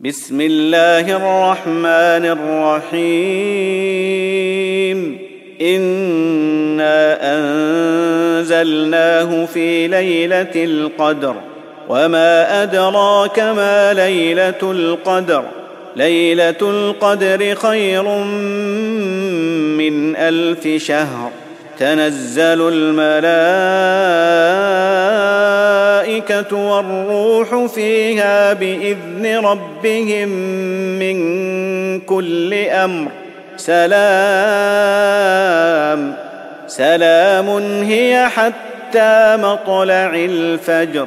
بسم الله الرحمن الرحيم. إنا أنزلناه في ليلة القدر. وما أدراك ما ليلة القدر. ليلة القدر خير من ألف شهر. تنزل الملائكة والروح فيها بإذن ربهم من كل أمر. سلام. سلام هي حتى مطلع الفجر.